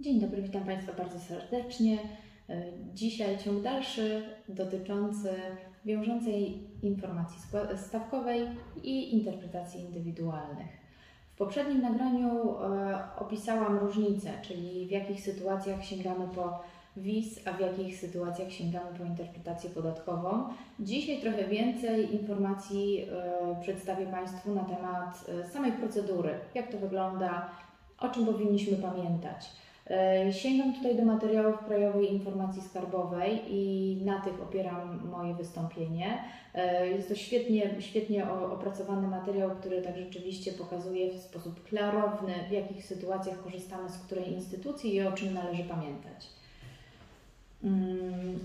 Dzień dobry, witam Państwa bardzo serdecznie. E, Dzisiaj ciąg dalszy dotyczący wiążącej informacji stawkowej i interpretacji indywidualnych. W poprzednim nagraniu e, opisałam różnice, czyli w jakich sytuacjach sięgamy po WIS, a w jakich sytuacjach sięgamy po interpretację podatkową. Dzisiaj trochę więcej informacji e, przedstawię Państwu na temat samej procedury, jak to wygląda, o czym powinniśmy pamiętać. E, Sięgam tutaj do materiałów Krajowej Informacji Skarbowej i na tych opieram moje wystąpienie. E, Jest to świetnie, świetnie opracowany materiał, który tak rzeczywiście pokazuje w sposób klarowny, w jakich sytuacjach korzystamy z której instytucji i o czym należy pamiętać. Mm,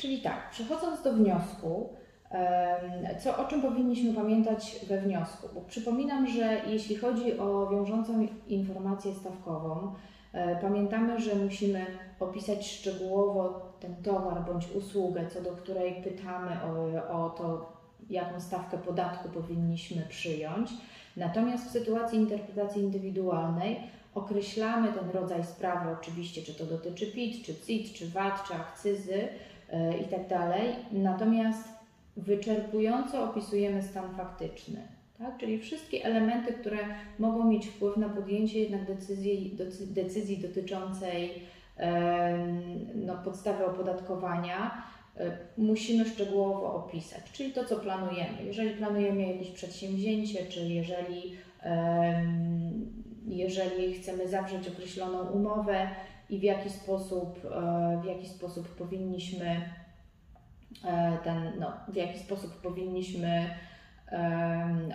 Czyli tak, przechodząc do wniosku, co, o czym powinniśmy pamiętać we wniosku? Bo przypominam, że jeśli chodzi o wiążącą informację stawkową, e, pamiętamy, że musimy opisać szczegółowo ten towar bądź usługę, co do której pytamy o, o to, jaką stawkę podatku powinniśmy przyjąć. Natomiast w sytuacji interpretacji indywidualnej określamy ten rodzaj sprawy, oczywiście, czy to dotyczy PIT, czy CIT, czy VAT, czy akcyzy e, i tak. Natomiast wyczerpująco opisujemy stan faktyczny. Tak? Czyli wszystkie elementy, które mogą mieć wpływ na podjęcie jednak decyzji, decyzji dotyczącej no, podstawy opodatkowania, e, musimy szczegółowo opisać. Czyli to, co planujemy. Jeżeli planujemy jakieś przedsięwzięcie, czy jeżeli, jeżeli chcemy zawrzeć określoną umowę i w jaki sposób, e, w jaki sposób powinniśmy ten, no, w jaki sposób powinniśmy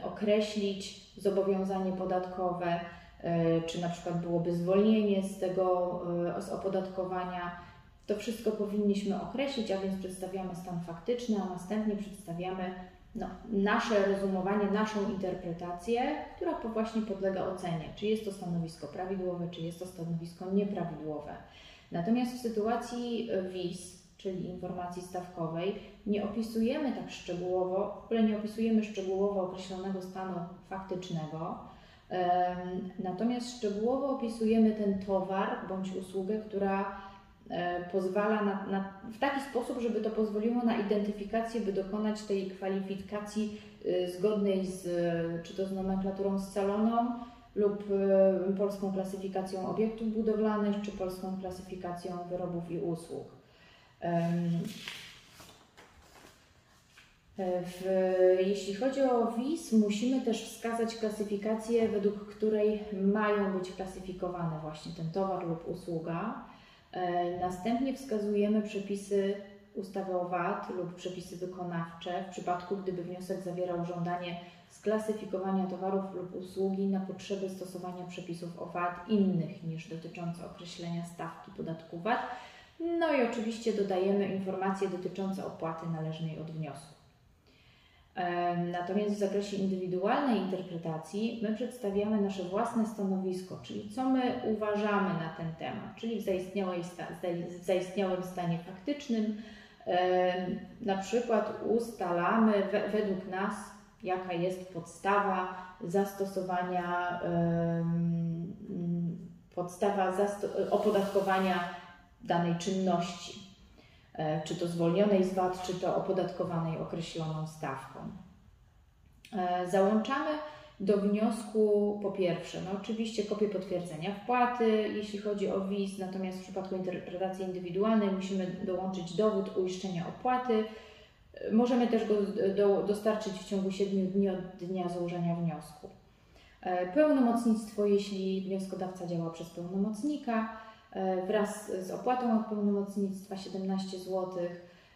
określić zobowiązanie podatkowe, e, czy na przykład byłoby zwolnienie z tego e, z opodatkowania. To wszystko powinniśmy określić, a więc przedstawiamy stan faktyczny, a następnie przedstawiamy no, nasze rozumowanie, naszą interpretację, która właśnie podlega ocenie, czy jest to stanowisko prawidłowe, czy jest to stanowisko nieprawidłowe. Natomiast w sytuacji e, WIS, czyli informacji stawkowej, nie opisujemy tak szczegółowo, w ogóle nie opisujemy szczegółowo określonego stanu faktycznego, natomiast szczegółowo opisujemy ten towar bądź usługę, która e, pozwala na, na, w taki sposób, żeby to pozwoliło na identyfikację, by dokonać tej kwalifikacji y, zgodnej z, czy to z nomenklaturą scaloną lub y, polską klasyfikacją obiektów budowlanych, czy polską klasyfikacją wyrobów i usług. W, jeśli chodzi o WIS, musimy też wskazać klasyfikację, według której mają być klasyfikowane właśnie ten towar lub usługa. Następnie wskazujemy przepisy ustawy o VAT lub przepisy wykonawcze w przypadku, gdyby wniosek zawierał żądanie sklasyfikowania towarów lub usługi na potrzeby stosowania przepisów o VAT innych niż dotyczące określenia stawki podatku VAT. No i oczywiście dodajemy informacje dotyczące opłaty należnej od wniosku. Natomiast w zakresie indywidualnej interpretacji my przedstawiamy nasze własne stanowisko, czyli co my uważamy na ten temat, czyli w, w zaistniałym stanie faktycznym. Na przykład ustalamy we, według nas, jaka jest podstawa zastosowania, podstawa zasto- opodatkowania danej czynności e, czy to zwolnionej z VAT, czy to opodatkowanej określoną stawką. E, Załączamy do wniosku po pierwsze, no oczywiście kopię potwierdzenia wpłaty, jeśli chodzi o WIS, natomiast w przypadku interpretacji indywidualnej musimy dołączyć dowód uiszczenia opłaty. Możemy też go do, dostarczyć w ciągu 7 dni od dnia złożenia wniosku. E, Pełnomocnictwo, jeśli wnioskodawca działa przez pełnomocnika, wraz z opłatą od pełnomocnictwa 17 zł.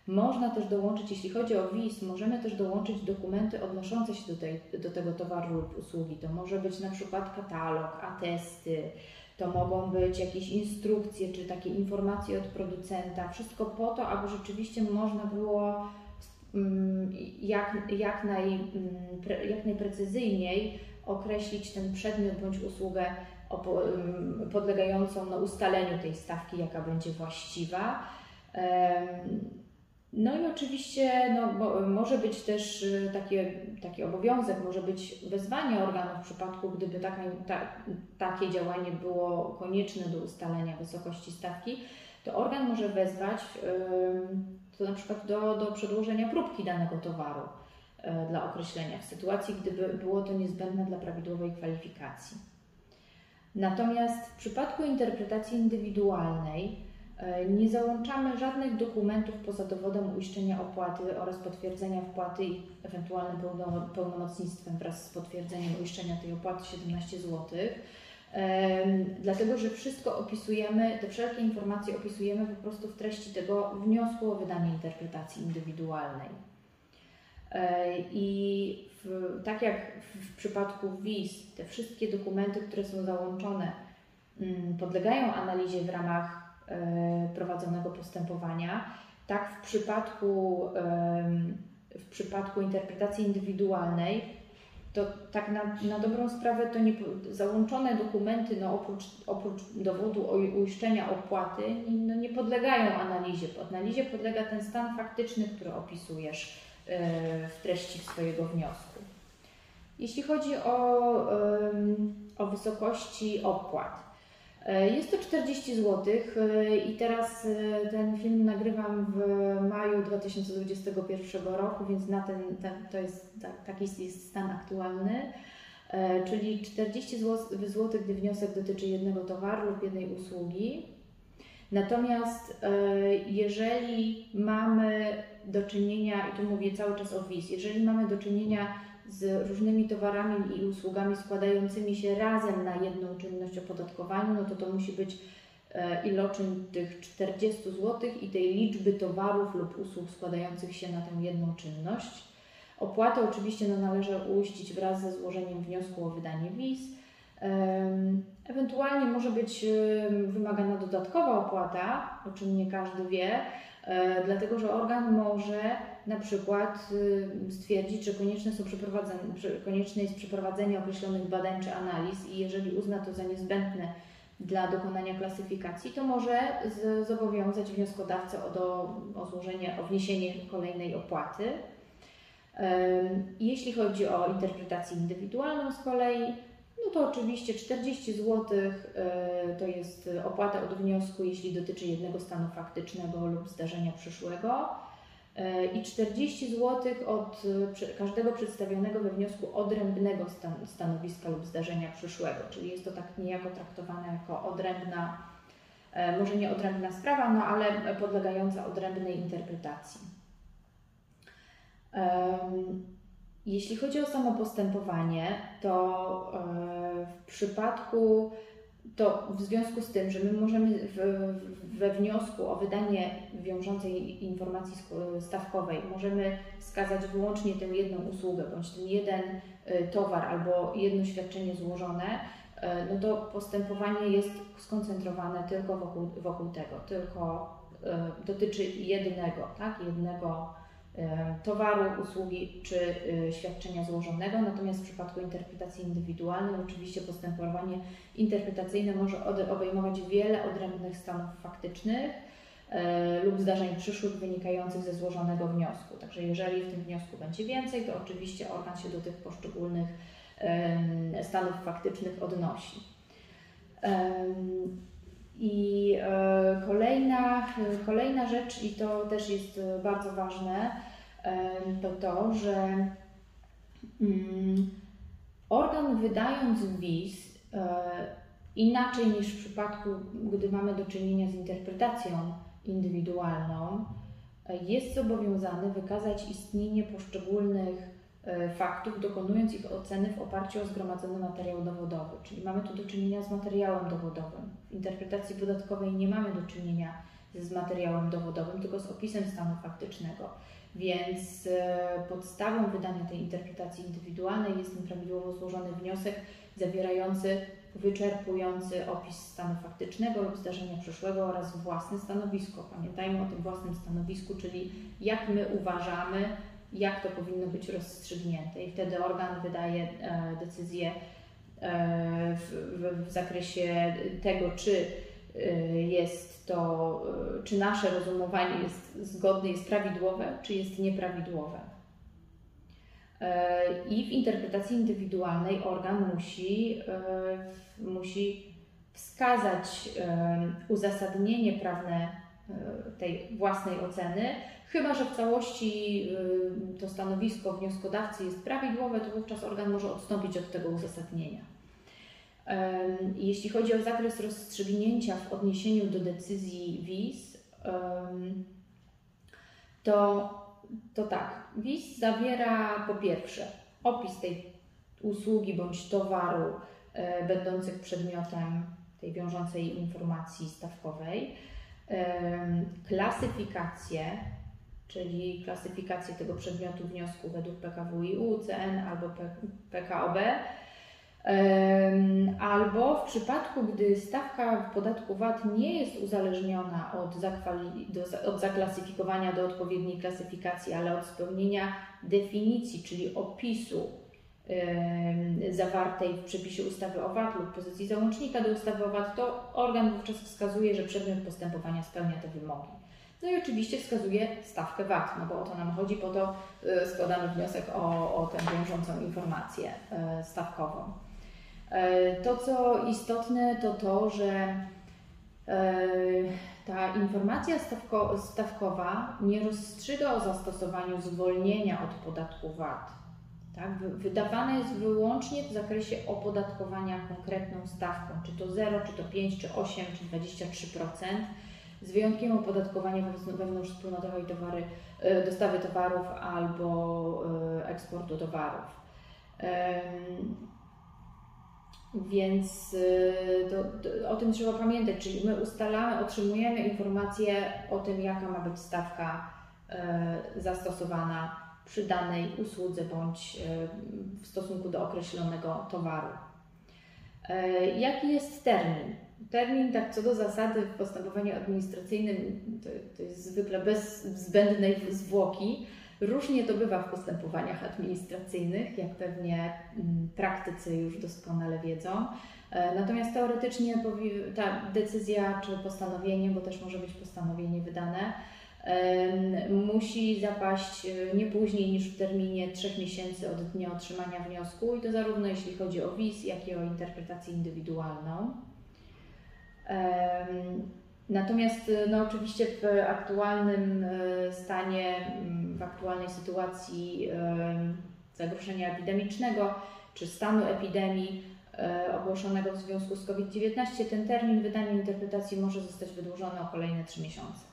Można też dołączyć, jeśli chodzi o WIS, możemy też dołączyć dokumenty odnoszące się do, tej, do tego towaru lub usługi. To może być na przykład katalog, atesty, to mogą być jakieś instrukcje czy takie informacje od producenta. Wszystko po to, aby rzeczywiście można było mm, jak, jak, naj, mm, jak najprecyzyjniej określić ten przedmiot bądź usługę podlegającą no, ustaleniu tej stawki, jaka będzie właściwa. No i oczywiście no, może być też y, takie, taki obowiązek, może być wezwanie organu w przypadku, gdyby taka, ta, takie działanie było konieczne do ustalenia wysokości stawki, to organ może wezwać to na przykład do, do przedłożenia próbki danego towaru e, dla określenia w sytuacji, gdyby było to niezbędne dla prawidłowej kwalifikacji. Natomiast w przypadku interpretacji indywidualnej E, nie załączamy żadnych dokumentów poza dowodem uiszczenia opłaty oraz potwierdzenia wpłaty i ewentualnym pełnomocnictwem wraz z potwierdzeniem uiszczenia tej opłaty 17 zł. Dlatego, że wszystko opisujemy, te wszelkie informacje opisujemy po prostu w treści tego wniosku o wydanie interpretacji indywidualnej. E, I w, tak jak w przypadku WIS, te wszystkie dokumenty, które są załączone, mm, podlegają analizie w ramach E, prowadzonego postępowania. Tak w przypadku, w przypadku interpretacji indywidualnej, to tak na, na dobrą sprawę to nie, załączone dokumenty, no oprócz, oprócz dowodu uiszczenia opłaty, no nie podlegają analizie. Analizie podlega ten stan faktyczny, który opisujesz w treści swojego wniosku. Jeśli chodzi o, o wysokości opłat, E, jest to 40 zł e, i teraz e, ten film nagrywam w maju 2021 roku, więc na ten, ten to jest taki jest stan aktualny. Czyli 40 zł, gdy wniosek dotyczy jednego towaru lub jednej usługi. Natomiast jeżeli mamy do czynienia, i tu mówię cały czas o WIS, jeżeli mamy do czynienia z różnymi towarami i usługami składającymi się razem na jedną czynność opodatkowaniu, no to to musi być e, iloczyn tych 40 zł i tej liczby towarów lub usług składających się na tę jedną czynność. Opłatę oczywiście no, należy uiścić wraz ze złożeniem wniosku o wydanie wiz. Ewentualnie może być wymagana dodatkowa opłata, o czym nie każdy wie, e, dlatego że organ może na przykład stwierdzić, że konieczne, są przeprowadzenie, konieczne jest przeprowadzenie określonych badań czy analiz i jeżeli uzna to za niezbędne dla dokonania klasyfikacji, to może zobowiązać wnioskodawcę o, do, o złożenie, o wniesienie kolejnej opłaty. Jeśli chodzi o interpretację indywidualną z kolei, no to oczywiście 40 zł y, to jest opłata od wniosku, jeśli dotyczy jednego stanu faktycznego lub zdarzenia przyszłego. E, i 40 zł od e, każdego przedstawionego we wniosku odrębnego stanowiska lub zdarzenia przyszłego, czyli jest to tak niejako traktowane jako odrębna, e, może nie odrębna sprawa, no ale podlegająca odrębnej interpretacji. Jeśli chodzi o samo postępowanie, to w przypadku to w związku z tym, że my możemy we wniosku o wydanie wiążącej informacji stawkowej możemy wskazać wyłącznie tę jedną usługę bądź ten jeden y, towar albo jedno świadczenie złożone, y, no to postępowanie jest skoncentrowane tylko wokół, wokół tego, tylko dotyczy jednego, tak, jednego E, towaru, usługi czy e, świadczenia złożonego. Natomiast w przypadku interpretacji indywidualnej oczywiście postępowanie interpretacyjne może obejmować wiele odrębnych stanów faktycznych e, lub zdarzeń przyszłych wynikających ze złożonego wniosku. Także jeżeli w tym wniosku będzie więcej, to oczywiście organ się do tych poszczególnych stanów faktycznych odnosi. I kolejna, kolejna rzecz, i to też jest bardzo ważne, to to, że mm, organ wydając wis e, inaczej niż w przypadku, gdy mamy do czynienia z interpretacją indywidualną, e, jest zobowiązany wykazać istnienie poszczególnych e, faktów, dokonując ich oceny w oparciu o zgromadzony materiał dowodowy. Czyli mamy tu do czynienia z materiałem dowodowym. W interpretacji podatkowej nie mamy do czynienia z materiałem dowodowym, tylko z opisem stanu faktycznego. Więc e, podstawą wydania tej interpretacji indywidualnej jest ten prawidłowo złożony wniosek zawierający wyczerpujący opis stanu faktycznego lub zdarzenia przyszłego oraz własne stanowisko. Pamiętajmy o tym własnym stanowisku, czyli jak my uważamy, jak to powinno być rozstrzygnięte. I wtedy organ wydaje e, decyzję e, w, w, w zakresie tego, czy jest to, czy nasze rozumowanie jest zgodne, jest prawidłowe, czy jest nieprawidłowe. I w interpretacji indywidualnej organ musi, musi wskazać uzasadnienie prawne tej własnej oceny, chyba że w całości to stanowisko wnioskodawcy jest prawidłowe, to wówczas organ może odstąpić od tego uzasadnienia. Jeśli chodzi o zakres rozstrzygnięcia w odniesieniu do decyzji WIS, to, to tak, WIS zawiera po pierwsze opis tej usługi bądź towaru e, będących przedmiotem tej wiążącej informacji stawkowej, klasyfikację, czyli klasyfikację tego przedmiotu wniosku według PKWiU, CN albo PKOB, Albo w przypadku, gdy stawka podatku VAT nie jest uzależniona od, do, od zaklasyfikowania do odpowiedniej klasyfikacji, ale od spełnienia definicji, czyli opisu zawartej w przepisie ustawy o VAT lub pozycji załącznika do ustawy o VAT, to organ wówczas wskazuje, że przedmiot postępowania spełnia te wymogi. No i oczywiście wskazuje stawkę VAT, no bo o to nam chodzi, po to y, składamy wniosek o, o tę wiążącą informację y, stawkową. E, to, co istotne, to to, że e, ta informacja stawko, stawkowa nie rozstrzyga o zastosowaniu zwolnienia od podatku VAT. Tak? Wydawane jest wyłącznie w zakresie opodatkowania konkretną stawką, czy to 0, czy to 5, czy 8, czy 23%, z wyjątkiem opodatkowania wewnątrzwspólnotowej towary, e, dostawy towarów albo eksportu towarów. Więc y, to, to, o tym trzeba pamiętać, czyli my ustalamy, otrzymujemy informację o tym, jaka ma być stawka zastosowana przy danej usłudze bądź y, w stosunku do określonego towaru. Jaki jest termin? Termin, tak co do zasady, w postępowaniu administracyjnym to, to jest zwykle bez zbędnej zwłoki Różnie to bywa w postępowaniach administracyjnych, jak pewnie mm, praktycy już doskonale wiedzą. E, natomiast teoretycznie ta decyzja czy postanowienie, bo też może być postanowienie wydane, musi zapaść e, nie później niż w terminie 3 miesięcy od dnia otrzymania wniosku i to zarówno jeśli chodzi o WIS, jak i o interpretację indywidualną. Natomiast no, oczywiście w aktualnym e, stanie, w aktualnej sytuacji zagrożenia epidemicznego czy stanu epidemii e, ogłoszonego w związku z COVID-19, ten termin wydania interpretacji może zostać wydłużony o kolejne 3 miesiące.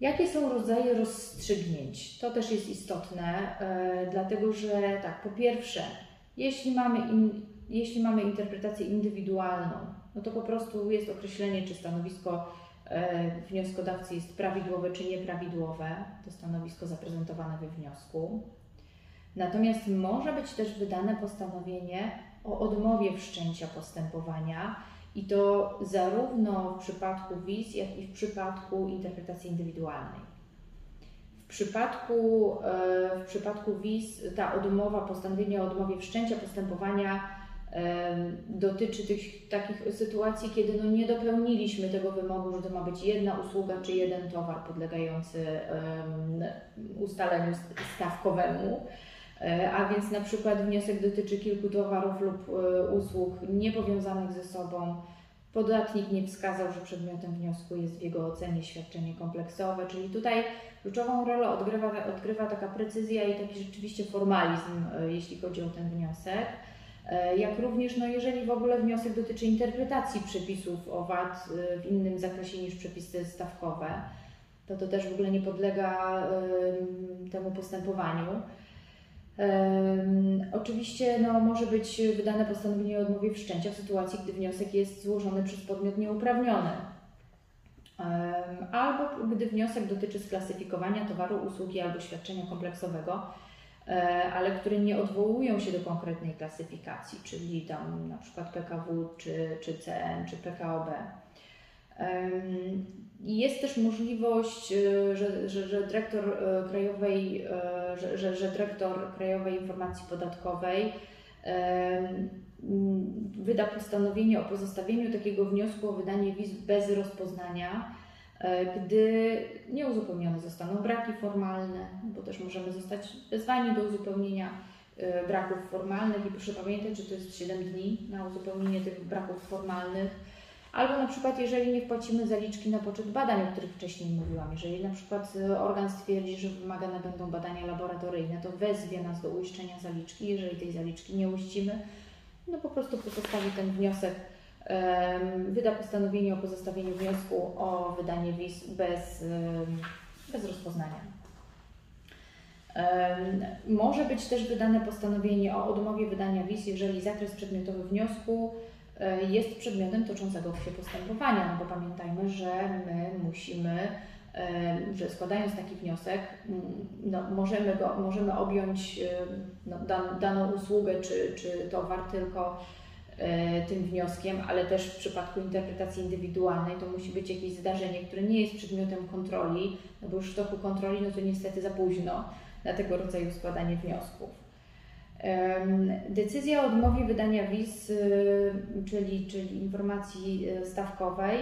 Jakie są rodzaje rozstrzygnięć? To też jest istotne, e, dlatego że tak, po pierwsze, jeśli mamy, in, jeśli mamy interpretację indywidualną, no to po prostu jest określenie, czy stanowisko e, wnioskodawcy jest prawidłowe czy nieprawidłowe, to stanowisko zaprezentowane we wniosku. Natomiast może być też wydane postanowienie o odmowie wszczęcia postępowania i to zarówno w przypadku wiz, jak i w przypadku interpretacji indywidualnej. W przypadku, e, w przypadku wiz ta odmowa, postanowienie o odmowie wszczęcia postępowania dotyczy tych takich sytuacji, kiedy no nie dopełniliśmy tego wymogu, że to ma być jedna usługa czy jeden towar podlegający ustaleniu stawkowemu. E, a więc na przykład wniosek dotyczy kilku towarów lub e, usług niepowiązanych ze sobą. Podatnik nie wskazał, że przedmiotem wniosku jest w jego ocenie świadczenie kompleksowe, czyli tutaj kluczową rolę odgrywa, odgrywa taka precyzja i taki rzeczywiście formalizm, e, jeśli chodzi o ten wniosek. Jak również, no jeżeli w ogóle wniosek dotyczy interpretacji przepisów o VAT w innym zakresie niż przepisy stawkowe, to to też w ogóle nie podlega temu postępowaniu. Oczywiście no, może być wydane postanowienie o odmowie wszczęcia w sytuacji, gdy wniosek jest złożony przez podmiot nieuprawniony. Albo gdy wniosek dotyczy sklasyfikowania towaru, usługi albo świadczenia kompleksowego, E, ale które nie odwołują się do konkretnej klasyfikacji, czyli tam na przykład PKW, czy, czy CN, czy PKOB. Jest też możliwość, e, że, że, że dyrektor e, krajowej, że, że, że dyrektor Krajowej Informacji Podatkowej wyda postanowienie o pozostawieniu takiego wniosku o wydanie wiz bez rozpoznania, e, gdy nieuzupełnione zostaną braki formalne, bo też możemy zostać wezwani do uzupełnienia e, braków formalnych. I proszę pamiętać, że to jest 7 dni na uzupełnienie tych braków formalnych Albo na przykład, jeżeli nie wpłacimy zaliczki na poczet badań, o których wcześniej mówiłam, jeżeli na przykład e, organ stwierdzi, że wymagane będą badania laboratoryjne, to wezwie nas do uiszczenia zaliczki. Jeżeli tej zaliczki nie uścimy, no po prostu pozostawi ten wniosek, wyda postanowienie o pozostawieniu wniosku o wydanie wiz bez, bez rozpoznania. Może być też wydane postanowienie o odmowie wydania wiz, jeżeli zakres przedmiotowy wniosku jest przedmiotem toczącego się postępowania, no bo pamiętajmy, że my musimy, e, że składając taki wniosek, no, możemy, go, możemy objąć e, no, dan, daną usługę czy, czy towar tylko tym wnioskiem, ale też w przypadku interpretacji indywidualnej to musi być jakieś zdarzenie, które nie jest przedmiotem kontroli, no bo już w toku kontroli no to niestety za późno na tego rodzaju składanie wniosków. Decyzja o odmowie wydania wiz, y, czyli, czyli informacji y, stawkowej,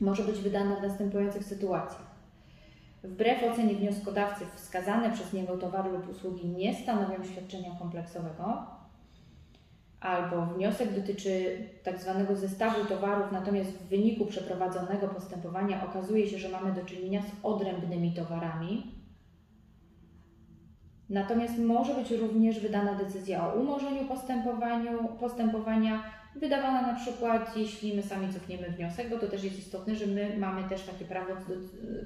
może być wydana w następujących sytuacjach. Wbrew ocenie wnioskodawcy wskazane przez niego towary lub usługi nie stanowią świadczenia kompleksowego, albo wniosek dotyczy tak zwanego zestawu towarów, natomiast w wyniku przeprowadzonego postępowania okazuje się, że mamy do czynienia z odrębnymi towarami, Natomiast może być również wydana decyzja o umorzeniu postępowania, wydawana na przykład, jeśli my sami cofniemy wniosek, bo to też jest istotne, że my mamy też takie prawo,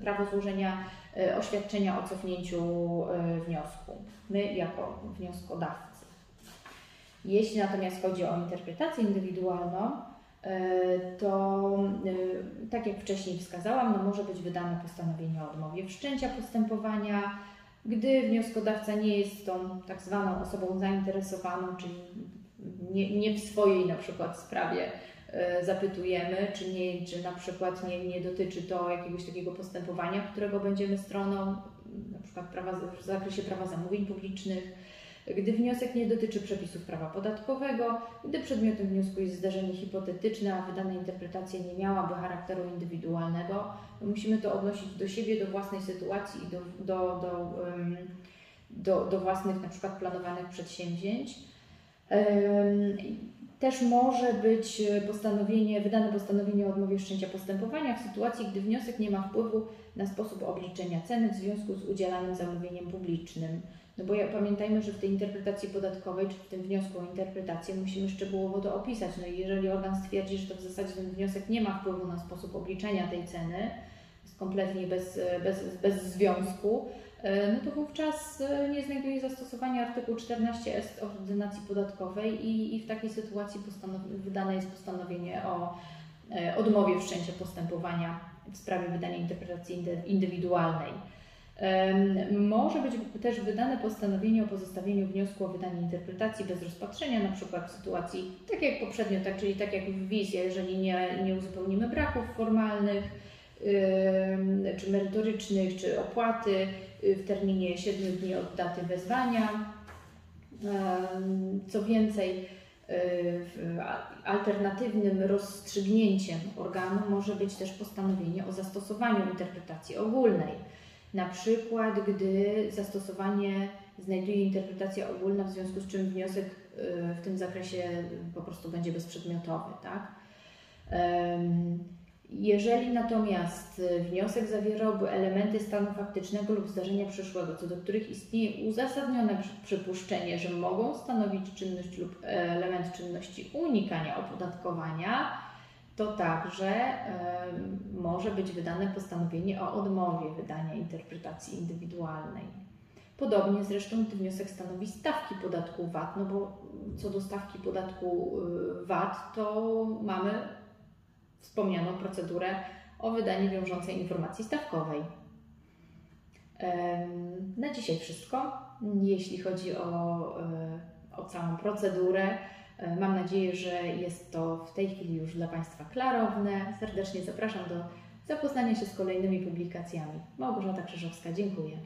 prawo złożenia e, oświadczenia o cofnięciu e, wniosku, my jako wnioskodawcy. Jeśli natomiast chodzi o interpretację indywidualną, e, to tak jak wcześniej wskazałam, no może być wydane postanowienie o odmowie wszczęcia postępowania, gdy wnioskodawca nie jest tą tak zwaną osobą zainteresowaną, czyli nie, nie w swojej na przykład sprawie e, zapytujemy, czy, nie, czy na przykład nie, nie dotyczy to jakiegoś takiego postępowania, którego będziemy stroną, na przykład prawa, w zakresie prawa zamówień publicznych, gdy wniosek nie dotyczy przepisów prawa podatkowego, gdy przedmiotem wniosku jest zdarzenie hipotetyczne, a wydana interpretacja nie miałaby charakteru indywidualnego, musimy to odnosić do siebie, do własnej sytuacji i do, do, do, do, do własnych na przykład planowanych przedsięwzięć. Też może być postanowienie, wydane postanowienie o odmowie wszczęcia postępowania w sytuacji, gdy wniosek nie ma wpływu na sposób obliczenia ceny w związku z udzielanym zamówieniem publicznym. No bo ja, pamiętajmy, że w tej interpretacji podatkowej, czy w tym wniosku o interpretację musimy szczegółowo to opisać. No i jeżeli organ stwierdzi, że to w zasadzie ten wniosek nie ma wpływu na sposób obliczenia tej ceny, jest kompletnie bez, bez, bez związku, e, no to wówczas e, nie znajduje zastosowania artykuł 14 est ordynacji podatkowej i, i w takiej sytuacji wydane jest postanowienie o e, odmowie wszczęcia postępowania w sprawie wydania interpretacji indywidualnej. Może być też wydane postanowienie o pozostawieniu wniosku o wydanie interpretacji bez rozpatrzenia, na przykład w sytuacji, tak jak poprzednio, tak, czyli tak jak w wizji, jeżeli nie, nie uzupełnimy braków formalnych, czy merytorycznych, czy opłaty y, w terminie 7 dni od daty wezwania. Co więcej, y, alternatywnym rozstrzygnięciem organu może być też postanowienie o zastosowaniu interpretacji ogólnej na przykład, gdy zastosowanie znajduje interpretacja ogólna, w związku z czym wniosek y, w tym zakresie po prostu będzie bezprzedmiotowy, tak? Jeżeli natomiast wniosek zawierałby elementy stanu faktycznego lub zdarzenia przyszłego, co do których istnieje uzasadnione przypuszczenie, że mogą stanowić czynność lub element czynności unikania opodatkowania, to także może być wydane postanowienie o odmowie wydania interpretacji indywidualnej. Podobnie zresztą gdy wniosek stanowi stawki podatku VAT, no bo co do stawki podatku y, VAT, to mamy wspomnianą procedurę o wydanie wiążącej informacji stawkowej. Na dzisiaj wszystko. Jeśli chodzi o, y, o całą procedurę, E, mam nadzieję, że jest to w tej chwili już dla Państwa klarowne. Serdecznie zapraszam do zapoznania się z kolejnymi publikacjami. Małgorzata Krzyżowska, dziękuję.